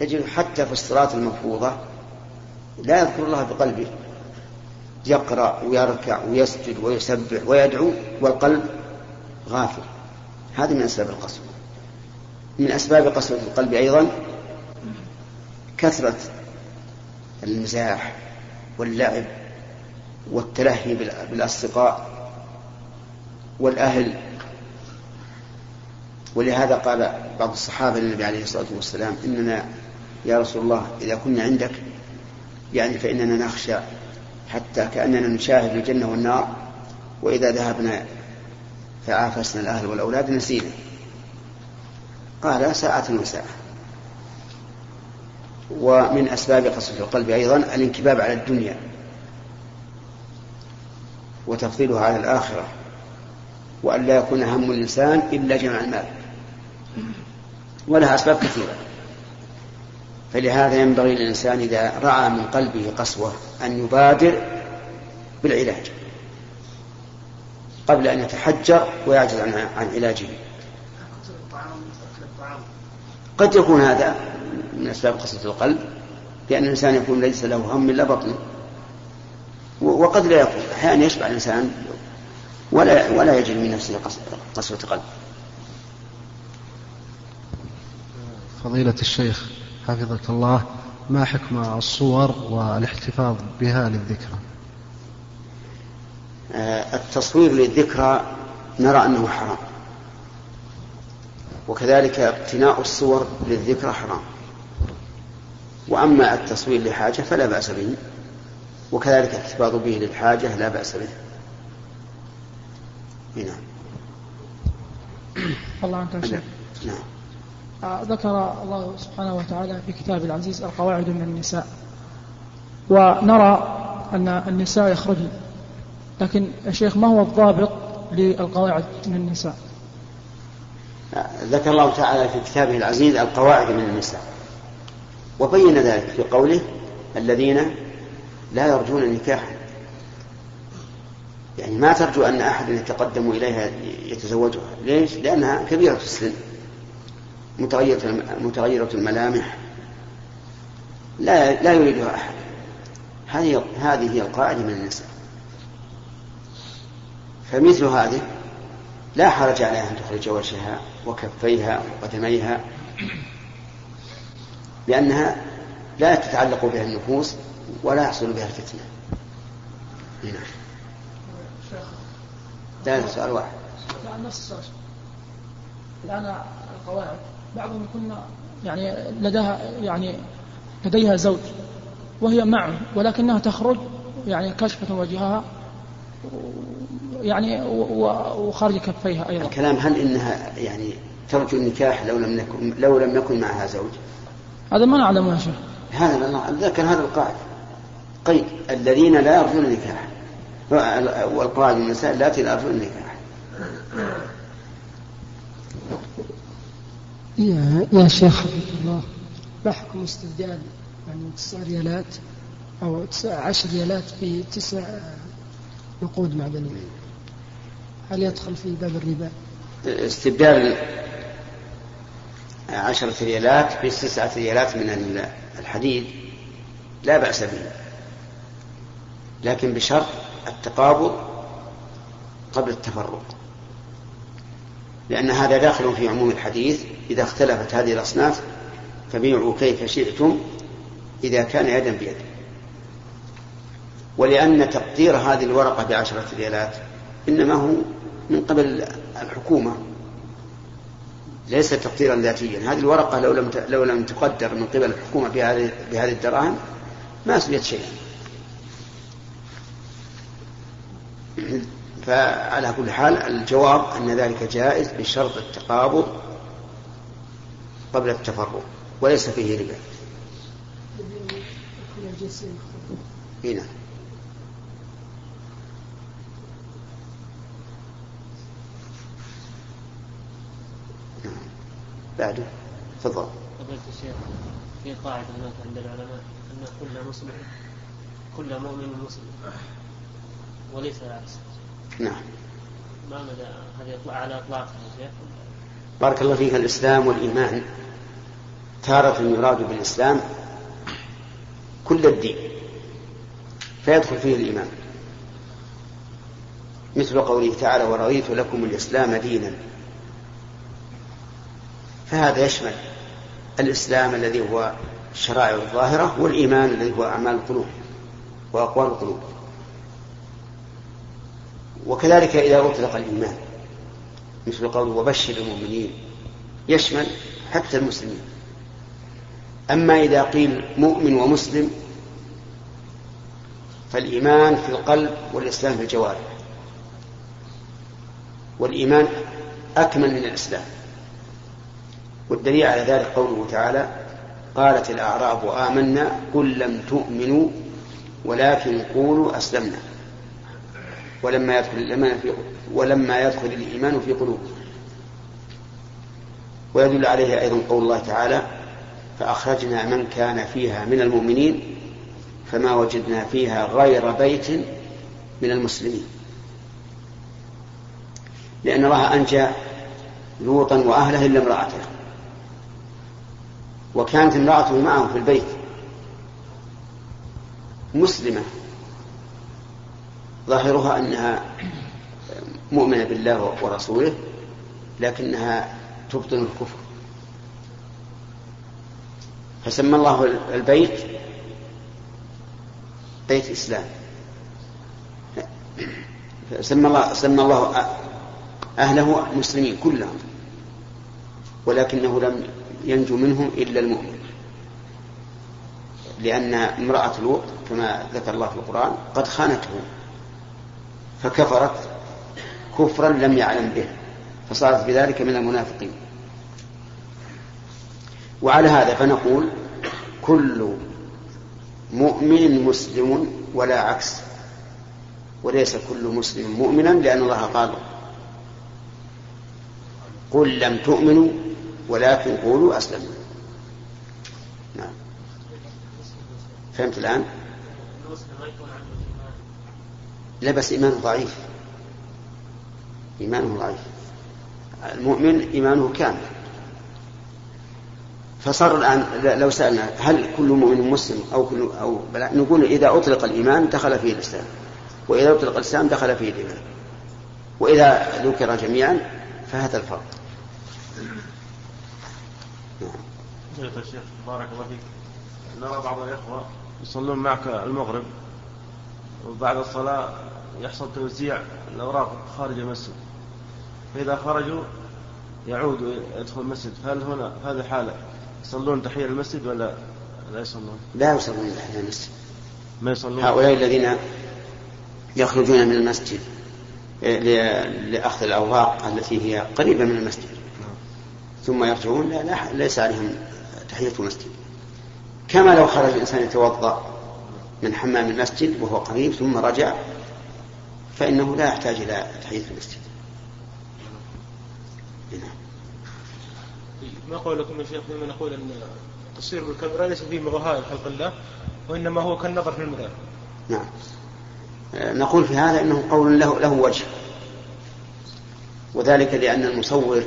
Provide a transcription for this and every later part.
تجد حتى في الصلاة المفروضة لا يذكر الله بقلبه. يقرأ ويركع ويسجد ويسبح ويدعو والقلب غافل. هذه من أسباب القسوة من أسباب قسوة القلب أيضا كثرة المزاح واللعب والتلهي بالأصدقاء والأهل. ولهذا قال بعض الصحابة للنبي عليه الصلاة والسلام إننا يا رسول الله إذا كنا عندك يعني فإننا نخشى حتى كأننا نشاهد الجنة والنار وإذا ذهبنا فعافسنا الأهل والأولاد نسينا. قال ساعة وساعة ومن أسباب قسوة القلب أيضا الانكباب على الدنيا وتفضيلها على الآخرة وأن لا يكون هم الإنسان إلا جمع المال. ولها أسباب كثيرة. فلهذا ينبغي للإنسان إذا رأى من قلبه قسوة أن يبادر بالعلاج قبل أن يتحجر ويعجز عن, عن علاجه. قد يكون هذا من أسباب قسوة القلب لأن الإنسان يكون ليس له هم إلا بطنه وقد لا يكون. أحيانا يشبع الإنسان ولا ولا يجد من نفسه قسوة قلب فضيلة الشيخ حفظك الله ما حكم الصور والاحتفاظ بها للذكرى؟ آه، التصوير للذكرى نرى أنه حرام وكذلك اقتناء الصور للذكرى حرام. وأما التصوير لحاجة فلا بأس به وكذلك الاحتفاظ به للحاجة لا بأس به. نعم. الله عنك شيخ نعم. ذكر الله سبحانه وتعالى في كتابه العزيز القواعد من النساء. ونرى أن النساء يخرجن. لكن يا شيخ ما هو الضابط للقواعد من النساء؟ ذكر الله تعالى في كتابه العزيز القواعد من النساء. وبين ذلك في قوله الذين لا يرجون نكاحا. يعني ما ترجو أن أحد يتقدم إليها يتزوجها. ليش؟ لأنها كبيرة السن. متغيرة متغيرة الملامح. لا لا يريدها أحد. هذه هذه هي القاعدة من النساء فمثل هذه لا حرج عليها أن تخرج وجهها وكفيها وقدميها لأنها لا تتعلق بها النفوس ولا يحصل بها الفتنة. نعم لا سؤال واحد. الآن القواعد. بعضهم يكون يعني لديها يعني لديها زوج وهي معه ولكنها تخرج يعني كشفة وجهها يعني وخارج كفيها أيضا. الكلام هل إنها يعني ترجو النكاح لو لم يكن لو لم يكن معها زوج؟ هذا ما نعلم يا شيخ. هذا ذكر هذا القاعدة قيد الذين لا يرجون النكاح والقواعد من النساء اللاتي لا يرجون النكاح. يا يا شيخ الله ما حكم استبدال يعني تسع ريالات أو تسع عشر ريالات في تسع نقود معدنية هل يدخل في باب الربا؟ استبدال عشرة ريالات بتسعة ريالات من الحديد لا بأس به. لكن بشرط التقابض قبل التفرق. لأن هذا داخل في عموم الحديث. إذا اختلفت هذه الأصناف فبيعوا كيف شئتم إذا كان يدا بيد. ولأن تقدير هذه الورقة بعشرة ريالات إنما هو من قبل الحكومة ليس تقديرا ذاتيا. هذه الورقة لو لم لو لم تقدر من قبل الحكومة بهذه بهذه الدراهم ما سويت شيئا. فعلى كل حال الجواب أن ذلك جائز بشرط التقابض قبل التفرق وليس فيه ربا. هنا بعده. تفضل. فضيلة الشيخ في قاعدة هناك عند العلماء أن كل مسلم كل مؤمن مسلم وليس العكس. نعم. ما مدى هذه على إطلاقها يا شيخ؟ بارك الله فيك الإسلام والإيمان. تارة يراد بالإسلام كل الدين فيدخل فيه الإيمان. مثل قوله تعالى ورضيت لكم الإسلام دينا. فهذا يشمل الإسلام الذي هو الشرائع الظاهرة والإيمان الذي هو أعمال القلوب وأقوال القلوب. وكذلك إذا أطلق الإيمان مثل قوله وبشر المؤمنين يشمل حتى المسلمين. أما إذا قيل مؤمن ومسلم فالإيمان في القلب والإسلام في الجوارح. والإيمان أكمل من الإسلام. والدليل على ذلك قوله تعالى قالت الأعراب آمنا قل لم تؤمنوا ولكن قولوا أسلمنا. ولما يدخل الإيمان في ولما يدخل الإيمان في قلوبهم ويدل عليه أيضا قول الله تعالى فأخرجنا من كان فيها من المؤمنين فما وجدنا فيها غير بيت من المسلمين. لأن الله أنجى لوطا وأهله إلا امرأته. وكانت امرأته معه في البيت. مسلمة. ظاهرها أنها مؤمنة بالله ورسوله لكنها تبطن الكفر. فسمى الله البيت بيت إسلام سمى الله سمى الله أهله مسلمين كلهم ولكنه لم ينجو منهم إلا المؤمن. لأن امرأة لوط كما ذكر الله في القرآن قد خانته. فكفرت كفرا لم يعلم به فصارت بذلك من المنافقين. وعلى هذا فنقول كل مؤمن مسلم ولا عكس. وليس كل مسلم مؤمنا لأن الله قال قل لم تؤمنوا ولكن قولوا أسلمنا نعم. فهمت الآن؟ لا بس إيمانه ضعيف. إيمانه ضعيف. المؤمن إيمانه كامل. فصار الآن لو سألنا هل كل مؤمن مسلم أو كل أو بلا نقول إذا أطلق الإيمان دخل فيه الإسلام وإذا أطلق الإسلام دخل فيه الإيمان وإذا ذكر جميعا فهذا الفرق. نعم. الشيخ بارك الله فيك. نرى بعض الإخوة يصلون معك المغرب. وبعد الصلاة يحصل توزيع الأوراق خارج المسجد. فإذا خرجوا يعود ويدخل المسجد. فهل هنا في هذه الحالة يصلون تحية المسجد ولا لا يصلون؟ لا يصلون تحية المسجد. ما يصلون؟ هؤلاء الذين يخرجون من المسجد لأخذ الأوراق التي هي قريبة من المسجد. ثم يرجعون لا, لا ليس عليهم تحية المسجد. كما لو خرج الإنسان يتوضأ من حمام المسجد وهو قريب ثم رجع فإنه لا يحتاج إلى تحية المسجد. ما قولكم يا شيخ؟ فيما نقول أن التصوير بالكاميرا ليس فيه مظاهر خلق الله وإنما هو كالنظر في المرآة نعم. نقول في هذا إنه قول له له وجه. وذلك لأن المصور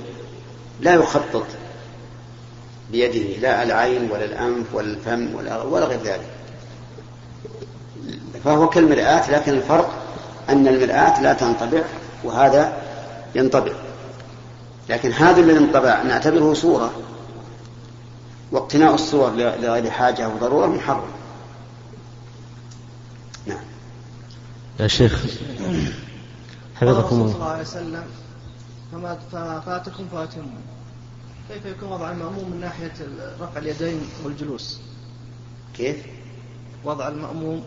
لا يخطط بيده لا العين ولا الأنف ولا الفم ولا ولا غير ذلك. فهو كالمرآة لكن الفرق أن المرآة لا تنطبع وهذا ينطبع. لكن هذا الذي انطبع نعتبره صورة. واقتناء الصور لغير حاجة أو ضرورة محرم. نعم. يا شيخ. حفظكم الله. صلى الله عليه وسلم فما فاتكم فاتموا كيف يكون وضع المأموم من ناحية رفع اليدين والجلوس؟ كيف؟ وضع المأموم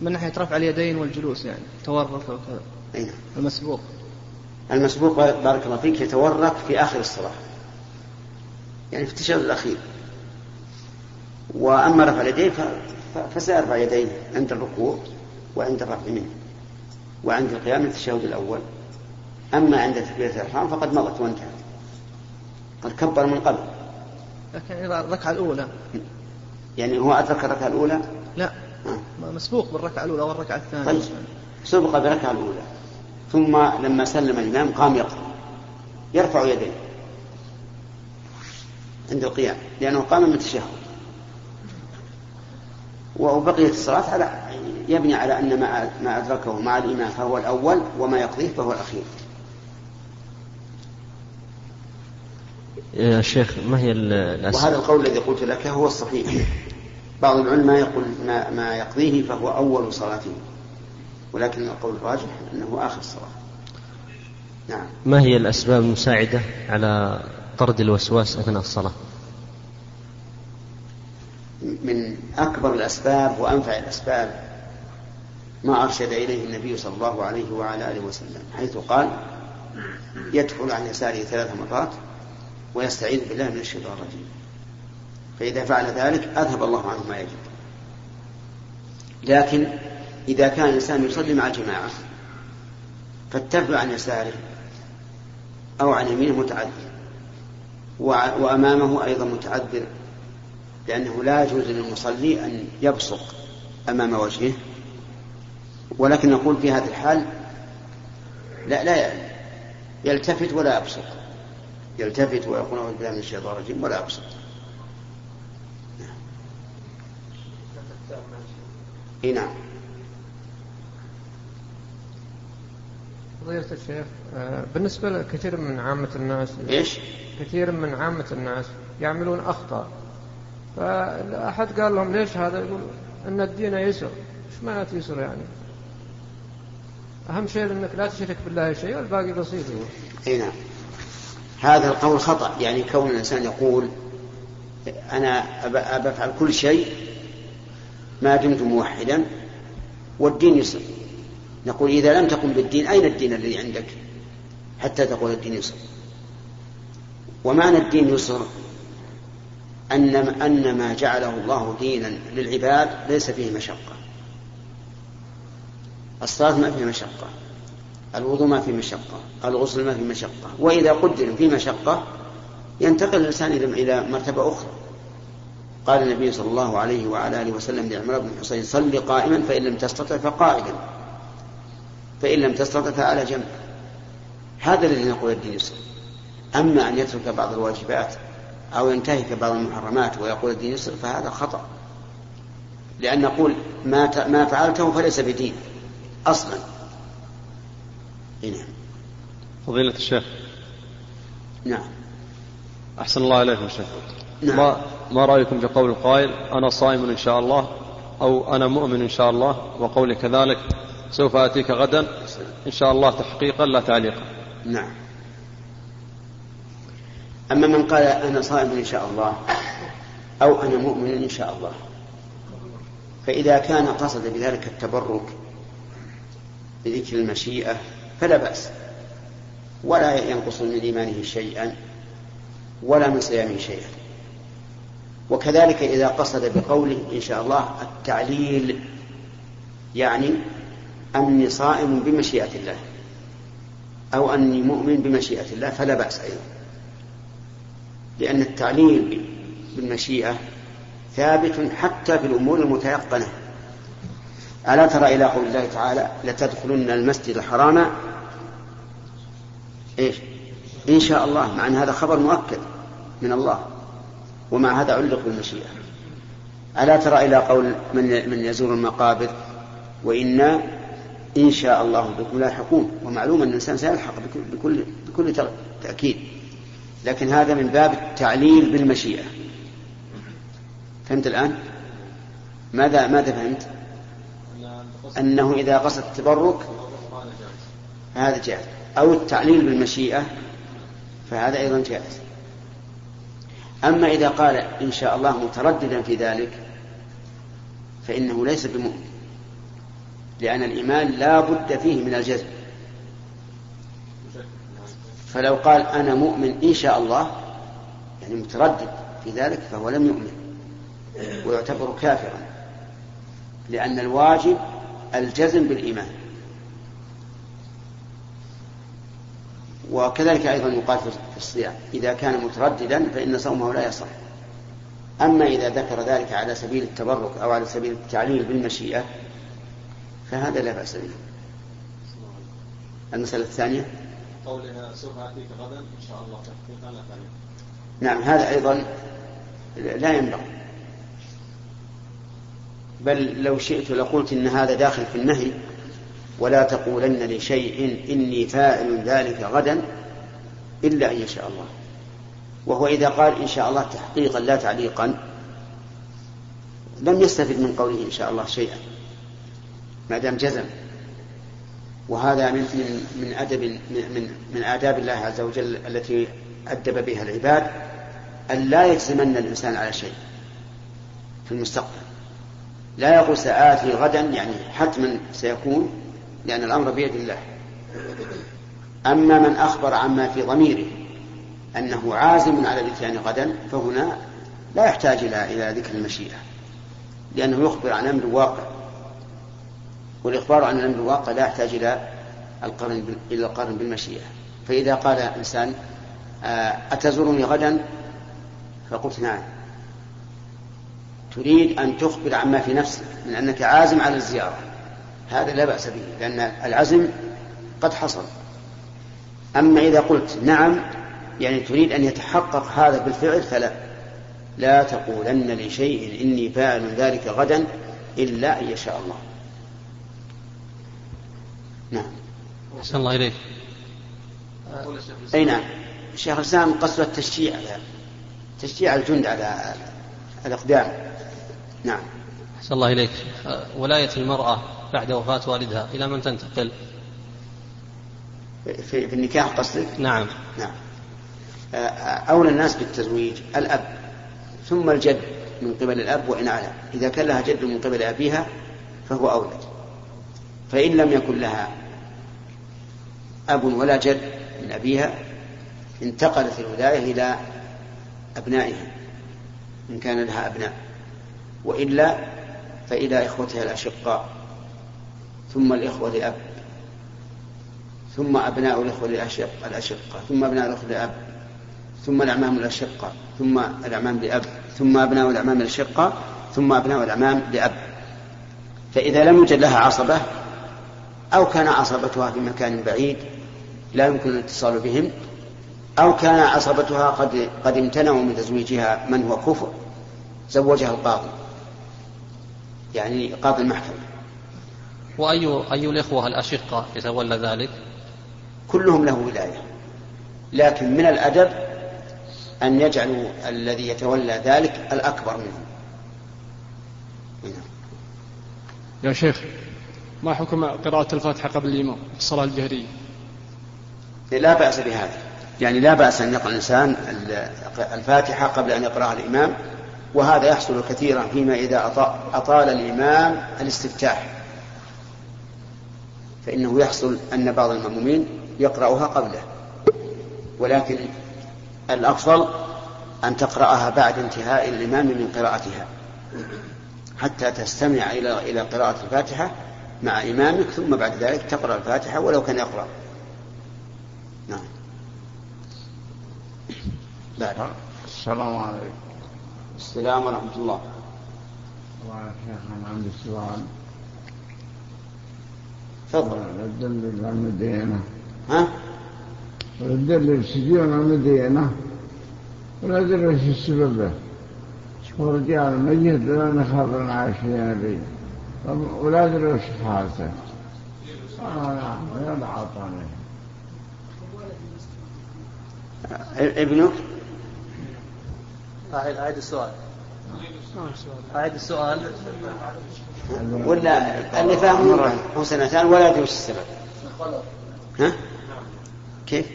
من ناحية رفع اليدين والجلوس يعني تورك وكذا أي نعم. المسبوق. المسبوق بارك الله فيك يتورك في آخر الصلاة. يعني في التشهد الأخير. وأما رفع اليدين فسيرفع يديه عند الركوع وعند الرفع منه وعند القيام من التشهد الأول. أما عند تكبيرة الإحرام فقد مضت وانتهت. قد كبر من قبل. لكن إذا الركعة الأولى. يعني هو أدرك الركعة الأولى؟ لا. مسبوق بالركعة الأولى والركعة الثانية. طيب. سبق بالركعة الأولى. ثم لما سلم الإمام قام يقرأ يرفع يديه. عند القيام. لأنه قام من التشهد. وبقية الصلاة على يبني على أن ما ما أدركه مع الإمام فهو الأول وما يقضيه فهو الأخير. يا شيخ ما هي الأسباب وهذا القول الذي قلت لك هو الصحيح. بعض العلماء يقول ما, ما يقضيه فهو أول صلاته ولكن القول الراجح أنه آخر الصلاة نعم. ما هي الأسباب المساعدة على طرد الوسواس أثناء الصلاة؟ من أكبر الأسباب وأنفع الأسباب ما أرشد إليه النبي صلى الله عليه وعلى آله وسلم حيث قال يدخل عن يساره ثلاث مرات ويستعيذ بالله من الشيطان الرجيم. فإذا فعل ذلك أذهب الله عنه ما يجب. لكن إذا كان الإنسان يصلي مع الجماعة فالتفل عن يساره أو عن يمينه متعذر وأمامه أيضا متعذر لأنه لا يجوز للمصلي أن يبصق أمام وجهه. ولكن نقول في هذه الحال لا لا يلتفت ولا يبصق. يلتفت ويقول أعوذ بالله من الشيطان الرجيم ولا يبصق. إي نعم. فضيلة الشيخ آه، بالنسبة لكثير من عامة الناس إيش؟ كثير من عامة الناس يعملون أخطاء. فأحد قال لهم ليش هذا؟ يقول أن الدين يسر. إيش معنى يسر يعني؟ أهم شيء أنك لا تشرك بالله شيء والباقي بسيط هو. إي نعم. هذا القول خطأ. يعني كون الإنسان يقول أنا أفعل كل شيء ما دمت موحدا والدين يسر. نقول إذا لم تقم بالدين أين الدين الذي عندك؟ حتى تقول الدين يسر. ومعنى الدين يسر؟ أن أن ما جعله الله دينا للعباد ليس فيه مشقة. الصلاة ما فيها مشقة. الوضوء ما فيه مشقة. الغسل ما فيه مشقة. وإذا قدر في مشقة ينتقل الإنسان إلى مرتبة أخرى. قال النبي صلى الله عليه وعلى آله وسلم لعمران بن حسين صل قائما فإن لم تستطع فقائدا فإن لم تستطع فعلى جنب. هذا الذي نقول الدين يسر أما أن يترك بعض الواجبات أو ينتهك بعض المحرمات ويقول الدين يسر فهذا خطأ. لأن نقول ما ما فعلته فليس بدين أصلا. نعم. فضيلة الشيخ. نعم. أحسن الله إليكم شيخ. نعم. ما ما رأيكم في قول القائل أنا صائم إن شاء الله أو أنا مؤمن إن شاء الله وقولي كذلك سوف آتيك غدا إن شاء الله تحقيقا لا تعليقا. نعم. أما من قال أنا صائم إن شاء الله أو أنا مؤمن إن شاء الله فإذا كان قصد بذلك التبرك بذكر المشيئة فلا بأس. ولا ينقص من إيمانه شيئا ولا من صيامه شيئا. وكذلك إذا قصد بقوله إن شاء الله التعليل يعني أني صائم بمشيئة الله أو أني مؤمن بمشيئة الله فلا بأس أيضا. لأن التعليل بالمشيئة ثابت حتى في الأمور المتيقنة. ألا ترى إلى قول الله تعالى لتدخلن المسجد الحرام إيش؟ إن شاء الله. مع أن هذا خبر مؤكد من الله. ومع هذا علق بالمشيئة. ألا ترى إلى قول من من يزور المقابر وإنا إن شاء الله بكم لاحقون ومعلوم أن الإنسان سيلحق بكل بكل تأكيد. لكن هذا من باب التعليل بالمشيئة. فهمت الآن؟ ماذا ماذا فهمت؟ أنه إذا قصد التبرك فهذا جائز. أو التعليل بالمشيئة فهذا أيضا جائز. أما إذا قال إن شاء الله مترددا في ذلك فإنه ليس بمؤمن لأن الإيمان لا بد فيه من الجزم. فلو قال أنا مؤمن إن شاء الله يعني متردد في ذلك فهو لم يؤمن ويعتبر كافرا لأن الواجب الجزم بالإيمان. وكذلك أيضا يقال في الصيام إذا كان مترددا فإن صومه لا يصح. أما إذا ذكر ذلك على سبيل التبرك أو على سبيل التعليل بالمشيئة فهذا لا بأس به. المسألة الثانية؟ قولها سوف آتيك غدا إن شاء الله. تحقيقا لا نعم هذا أيضا لا ينبغي. بل لو شئت لقلت إن هذا داخل في النهي ولا تقولن لشيء إني فاعل ذلك غدا إلا أن يشاء الله. وهو إذا قال إن شاء الله تحقيقا لا تعليقا لم يستفد من قوله إن شاء الله شيئا ما دام جزم. وهذا من من أدب من من آداب الله عز وجل التي أدب بها العباد أن لا يجزمن الإنسان على شيء في المستقبل. لا يقول سآتي غدا يعني حتما سيكون لأن الأمر بيد الله. أما من أخبر عما في ضميره أنه عازم على الإتيان غدا فهنا لا يحتاج إلى إلى ذكر المشيئة. لأنه يخبر عن أمر واقع. والإخبار عن الأمر الواقع لا يحتاج إلى القرن إلى القرن بالمشيئة. فإذا قال إنسان أتزورني غدا؟ فقلت نعم. تريد أن تخبر عما في نفسك من أنك عازم على الزيارة. هذا لا بأس به لأن العزم قد حصل. أما إذا قلت نعم يعني تريد أن يتحقق هذا بالفعل فلا. لا تقولن لشيء إني فاعل ذلك غدا إلا أن يشاء الله. نعم. أحسن الله إليك. أي نعم. شيخ الإسلام قصد التشجيع على تشجيع الجند على الأقدام. نعم. أحسن الله إليك. ولاية المرأة بعد وفاة والدها إلى من تنتقل؟ في, في النكاح قصدك؟ نعم. نعم. أولى الناس بالتزويج الأب ثم الجد من قبل الأب وإن على. إذا كان لها جد من قبل أبيها فهو أولى. فإن لم يكن لها أب ولا جد من أبيها انتقلت الولاية إلى أبنائها إن كان لها أبناء. وإلا فإلى إخوتها الأشقاء ثم الإخوة لأب ثم أبناء الإخوة الأشقة ثم أبناء الإخوة لأب ثم الأعمام الأشقة ثم الأعمام لأب ثم أبناء الأعمام الأشقة ثم أبناء الأعمام لأب. فإذا لم يوجد لها عصبة أو كان عصبتها في مكان بعيد لا يمكن الاتصال بهم أو كان عصبتها قد قد امتنعوا من تزويجها من هو كفر زوجها القاضي يعني قاضي المحكمة. وأي أي الإخوة الأشقة يتولى ذلك؟ كلهم له ولاية. لكن من الأدب أن يجعلوا الذي يتولى ذلك الأكبر منهم. يا شيخ ما حكم قراءة الفاتحة قبل الإمام في الصلاة الجهرية؟ لا بأس بهذا. يعني لا بأس أن يقرأ الإنسان الفاتحة قبل أن يقرأها الإمام وهذا يحصل كثيرا فيما إذا أطال الإمام الاستفتاح. فإنه يحصل أن بعض المأمومين يقرأها قبله. ولكن الأفضل أن تقرأها بعد انتهاء الإمام من قراءتها. حتى تستمع إلى إلى قراءة الفاتحة مع إمامك ثم بعد ذلك تقرأ الفاتحة ولو كان يقرأ. نعم. بعد. السلام عليكم. السلام ورحمة الله. والله يا شيخ أنا عندي سؤال تفضل. الدليل على المدينة ها؟ الدليل سجون المدينة ولا أدري وش السبب له ورجال ميت ولا نخبر عايشين به. ولا أدري وش حالته آه نعم يلا عطاني ابنك أعيد أعيد السؤال. أعيد السؤال. ولا اللي فاهمه هو سنتان ولا يدري وش السبب. ها؟ كيف؟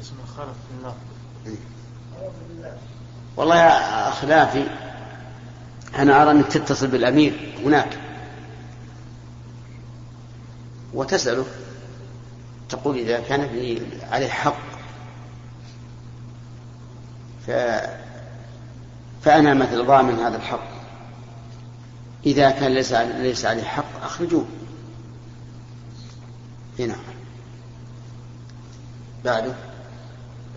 اسمه خلف في النار. والله يا خلافي أنا أرى أنك تتصل بالأمير هناك. وتسأله تقول إذا كان ابني عليه حق. فأنا مثل ضامن هذا الحق. إذا كان ليس ليس عليه حق أخرجوه. هنا بعده.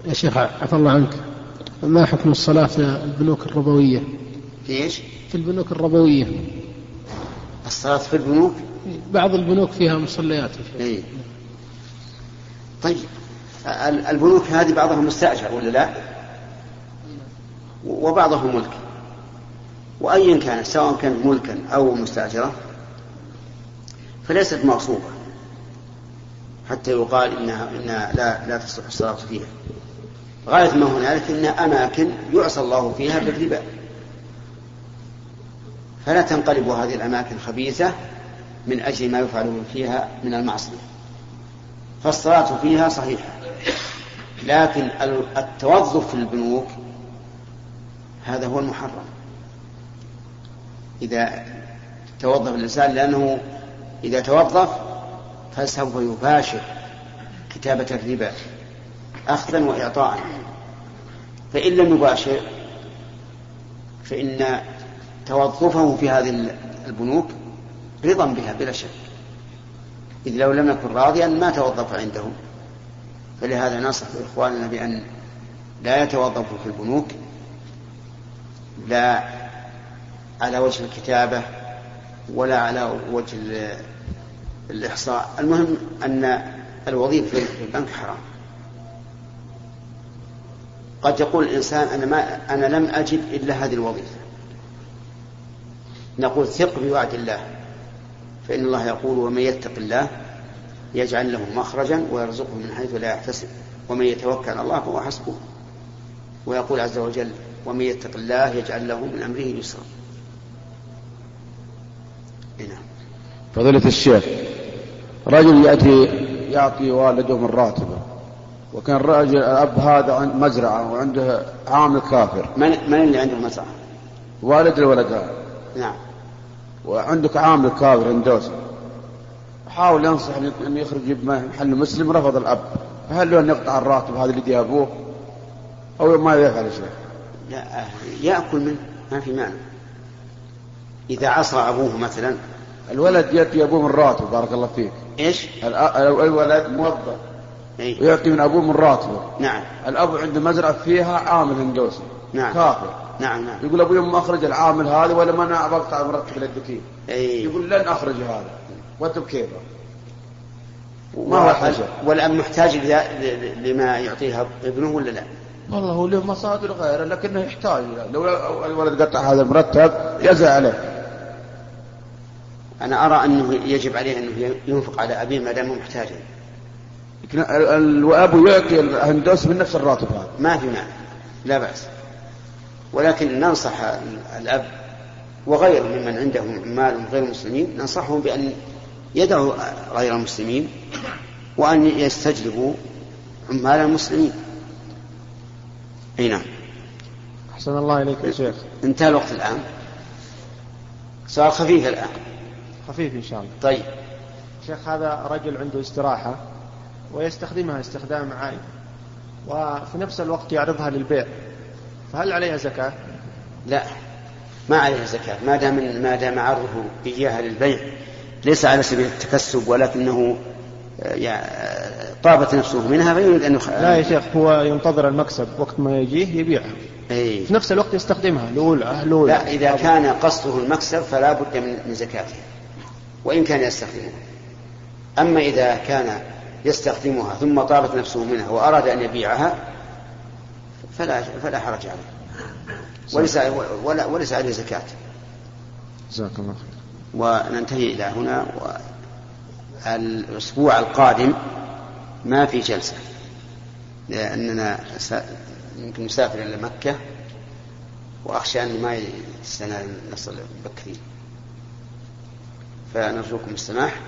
يا شيخ عفى الله عنك. ما حكم الصلاة في البنوك الربوية؟ في إيش؟ في البنوك الربوية. الصلاة في البنوك؟ بعض البنوك فيها مصليات. إيه. طيب. ال- البنوك هذه بعضها مستأجر ولا لا؟ وبعضه ملك وأيا كان سواء كانت ملكا أو مستأجرة فليست مغصوبة. حتى يقال إنها, إنها لا, لا تصلح الصلاة فيها. غاية ما هنالك إنها أماكن يعصى الله فيها بالربا. فلا تنقلب هذه الأماكن خبيثة من أجل ما يفعل فيها من المعصية. فالصلاة فيها صحيحة. لكن التوظف في البنوك هذا هو المحرم. إذا توظف الإنسان لأنه إذا توظف فسوف يباشر كتابة الربا أخذا وإعطاء. فإن لم يباشر فإن توظفه في هذه البنوك رضا بها بلا شك. إذ لو لم يكن راضيا ما توظف عنده. فلهذا نصح إخواننا بأن لا يتوظفوا في البنوك لا على وجه الكتابة ولا على وجه الإحصاء. المهم أن الوظيفة في البنك حرام. قد يقول الإنسان أنا, ما أنا لم أجد إلا هذه الوظيفة. نقول ثق بوعد الله فإن الله يقول ومن يتق الله يجعل له مخرجا ويرزقه من حيث لا يحتسب ومن يتوكل على الله فهو حسبه. ويقول عز وجل ومن يتق الله يجعل له من أمره يسرا. نعم. فضيلة الشيخ رجل يأتي يعطي والده من راتبه وكان الرجل الأب هذا عند مزرعة وعنده عامل كافر. من من اللي عنده مزرعة؟ والد الولد هذا نعم. وعندك عامل كافر هندوسي حاول ينصح أن يخرج محل مسلم رفض الأب. فهل له أن يقطع الراتب هذا اللي أبوه أو ما يفعل شيء؟ لا يأكل منه ما في مانع. إذا عصى أبوه مثلا. الولد يأتي أبوه من راتبه بارك الله فيك. إيش؟ الولد موظف. أي. ويعطي من أبوه من راتبه. نعم. الأب عنده مزرعة فيها عامل هندوسي نعم. كافر. نعم نعم. يقول أبوي ما أخرج العامل هذا ولا ما أنا بقطع مرتب للدكين أي. يقول لن أخرج هذا. وأنت بكيفه ما هو الحل والأب محتاج لما يعطيها ابنه ولا لا؟ والله هو له مصادر غيره لكنه يحتاج لو الولد قطع هذا المرتب يزعل عليه. أنا أرى أنه يجب عليه أنه ينفق على أبيه ما دام لكن الأب يعطي الهندوس من نفس الراتب هذا. ما في مانع لا بأس. ولكن ننصح الأب وغيره ممن عندهم عمال غير مسلمين ننصحهم بأن يدعوا غير المسلمين وأن يستجلبوا عمال المسلمين. أي نعم. أحسن الله إليك يا شيخ. انتهى الوقت الآن. سؤال خفيف الآن. خفيف إن شاء الله. طيب. شيخ هذا رجل عنده استراحة ويستخدمها استخدام عائد وفي نفس الوقت يعرضها للبيع. فهل عليها زكاة؟ لا ما عليها زكاة. ما دام ما دام عرضه إياها للبيع ليس على سبيل التكسب ولكنه طابت نفسه منها فيريد أن يخ... لا يا شيخ هو ينتظر المكسب وقت ما يجيه يبيعها. أي. في نفس الوقت يستخدمها لأولى لأولى لا إذا كان قصده المكسب فلا بد من زكاتها وإن كان يستخدمها أما إذا كان يستخدمها ثم طابت نفسه منها وأراد أن يبيعها فلا فلا حرج عليه. وليس ولا وليس عليه زكاة. جزاك الله خير. وننتهي إلى هنا و... الأسبوع القادم ما في جلسة. لأننا يمكن نسافر إلى مكة وأخشى أن ما السنة نصل بكري. فنرجوكم السماح.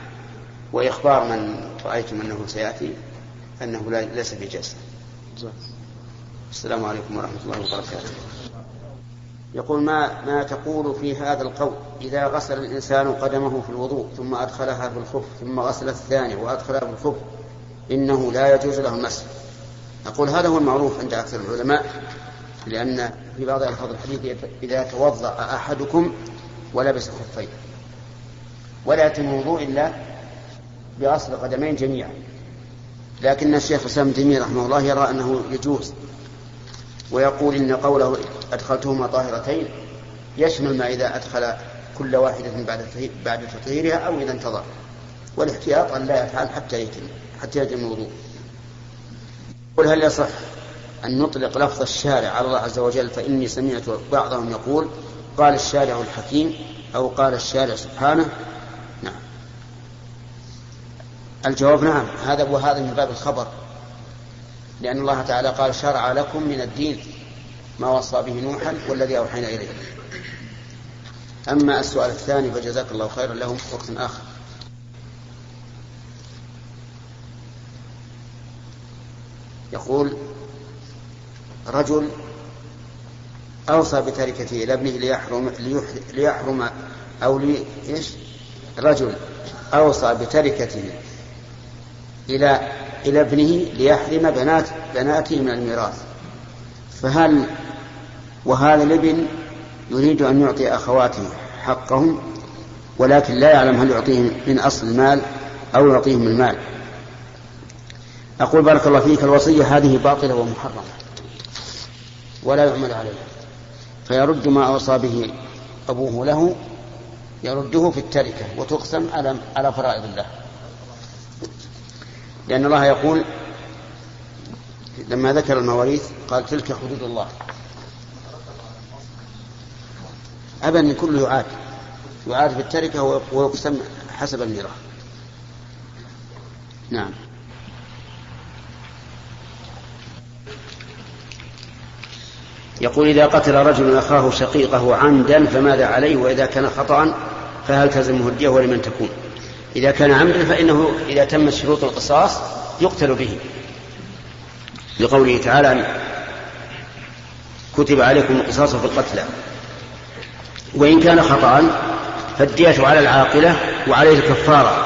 وإخبار من رأيتم أنه سيأتي أنه ليس في جلسة. السلام عليكم ورحمة الله وبركاته. يقول ما ما تقول في هذا القول؟ إذا غسل الإنسان قدمه في الوضوء ثم أدخلها في الخف ثم غسل الثاني وأدخلها في الخف إنه لا يجوز له المسح نقول هذا هو المعروف عند أكثر العلماء لأن في بعض ألفاظ الحديث إذا توضأ أحدكم ولبس خفين. ولا يتم الوضوء إلا بغسل القدمين جميعا. لكن الشيخ ابن تيمية رحمه الله يرى أنه يجوز ويقول إن قوله أدخلتهما طاهرتين يشمل ما إذا أدخل كل واحدة بعد بعد تطهيرها أو إذا انتظر. والاحتياط أن لا يفعل حتى يتم. حتى يتم الوضوء قل هل يصح أن نطلق لفظ الشارع على الله عز وجل فإني سمعت بعضهم يقول قال الشارع الحكيم أو قال الشارع سبحانه؟ نعم. الجواب نعم. هذا وهذا من باب الخبر. لأن الله تعالى قال شرع لكم من الدين ما وصى به نوحا والذي أوحينا إليه. أما السؤال الثاني فجزاك الله خيرا له في وقت آخر. يقول رجل أوصى بتركته إلى ابنه ليحرم ليحرم أو لي إيش؟ رجل أوصى بتركته إلى إلى ابنه ليحرم بنات بناته من الميراث. فهل وهذا الابن يريد أن يعطي أخواته حقهم؟ ولكن لا يعلم هل يعطيهم من أصل المال أو يعطيهم المال. أقول بارك الله فيك الوصية هذه باطلة ومحرمة. ولا يعمل عليها. فيرد ما أوصى به أبوه له يرده في التركة وتقسم على على فرائض الله. لأن الله يقول لما ذكر المواريث قال تلك حدود الله. أبدا كله يعاد يعاد في التركة ويقسم حسب الميراث. نعم. يقول إذا قتل رجل أخاه شقيقه عمدا فماذا عليه؟ وإذا كان خطأ فهل تلزمه الدية ولمن تكون؟ إذا كان عمدا فإنه إذا تمت شروط القصاص يقتل به. لقوله تعالى كتب عليكم القصاص في القتلى. وإن كان خطأ فالدية على العاقلة وعليه الكفارة.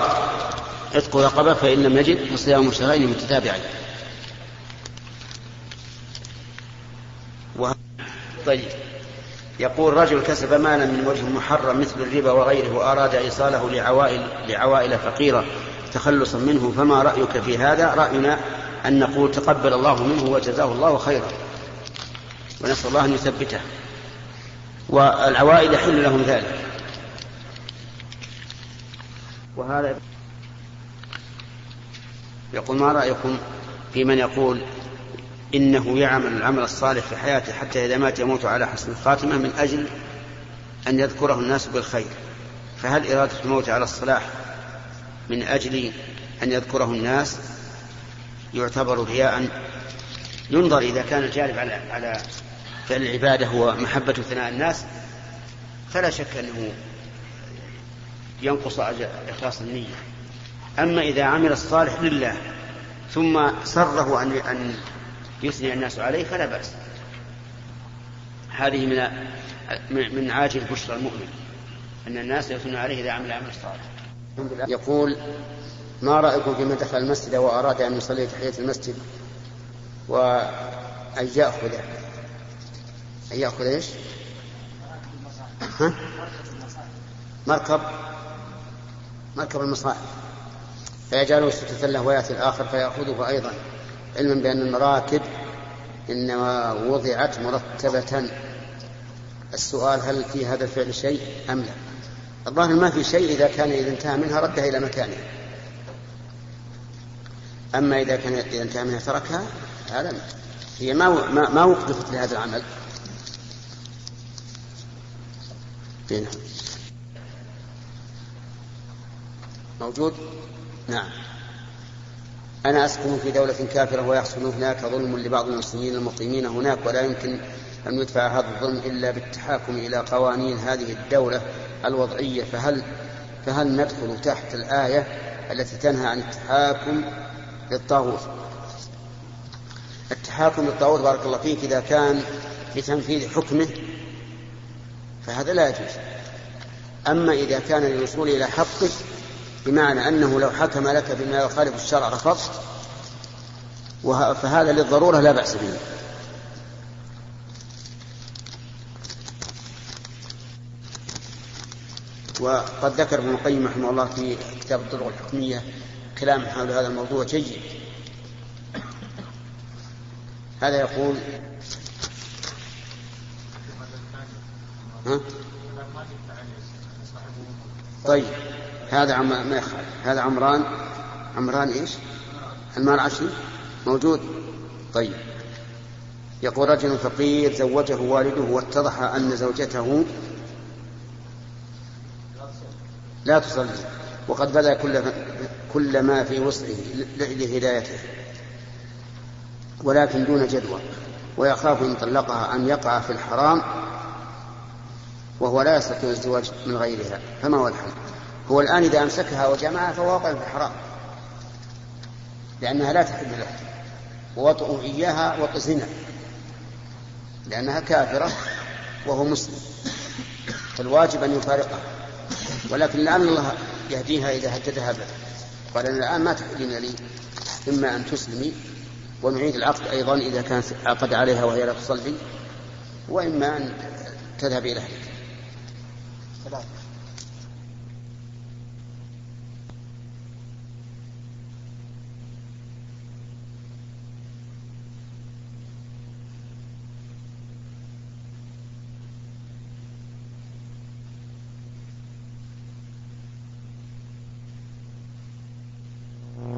عتق رقبة فإن لم يجد فصيام شهرين متتابعين. و... طيب. يقول رجل كسب مالا من وجه محرم مثل الربا وغيره وأراد إيصاله لعوائل لعوائل فقيرة تخلصا منه فما رأيك في هذا؟ رأينا أن نقول تقبل الله منه وجزاه الله خيرا. ونسأل الله أن يثبته. والعوائل يحل لهم ذلك. وهذا يقول ما رأيكم في من يقول إنه يعمل العمل الصالح في حياته حتى إذا مات يموت على حسن الخاتمة من أجل أن يذكره الناس بالخير. فهل إرادة الموت على الصلاح من أجل أن يذكره الناس يعتبر رياء ينظر إذا كان الجانب على على فعل العبادة هو محبة ثناء الناس فلا شك أنه ينقص إخلاص النية. أما إذا عمل الصالح لله ثم سره أن يثني الناس عليه فلا بأس. هذه من من عاجل بشرى المؤمن أن الناس يثنون عليه إذا عمل عمل صالح. يقول ما رأيكم في من دخل المسجد وأراد أن يصلي تحية المسجد وأن يأخذ؟ أن يأخذ إيش؟ ها؟ مركب مركب المصاحف فيجعله ستة له ويأتي الآخر فيأخذه أيضا. علما بأن المراكب إنما وضعت مرتبة. السؤال هل في هذا الفعل شيء أم لا؟ الظاهر ما في شيء إذا كان إذا انتهى منها ردها إلى مكانه أما إذا كان إذا انتهى منها تركها هذا هي ما ما, ما وقفت لهذا العمل. هنا. موجود؟ نعم. أنا أسكن في دولة كافرة ويحصل هناك ظلم لبعض المسلمين المقيمين هناك ولا يمكن أن يدفع هذا الظلم إلا بالتحاكم إلى قوانين هذه الدولة الوضعية. فهل فهل ندخل تحت الآية التي تنهى عن التحاكم للطاغوت؟ التحاكم للطاغوت بارك الله فيك إذا كان لتنفيذ حكمه فهذا لا يجوز. أما إذا كان للوصول إلى حقه بمعنى أنه لو حكم لك بما يخالف الشرع رفضت فهذا للضرورة لا بأس به. وقد ذكر ابن القيم رحمه الله في كتاب الطرق الحكمية كلام حول هذا الموضوع جيد. هذا يقول ها؟ طيب. هذا عم ما يخالف. هذا عمران. عمران إيش؟ المال عشري موجود. طيب. يقول رجل فقير زوجه والده واتضح أن زوجته لا تصلي وقد بذل كل كل ما في وسعه لهدايته ولكن دون جدوى ويخاف إن طلقها أن يقع في الحرام وهو لا يستطيع الزواج من غيرها. فما هو الحل؟ هو الآن إذا أمسكها وجمعها فهو واقع في الحرام. لأنها لا تحل له. ووطئه إياها وطئ زنا. لأنها كافرة وهو مسلم. فالواجب أن يفارقها. ولكن لعل الله يهديها إذا هددها به. قال أنا الآن ما تحلين لي إما أن تسلمي ونعيد العقد أيضا إذا كان عقد عليها وهي لا تصلي وإما أن تذهب إلى أهلك.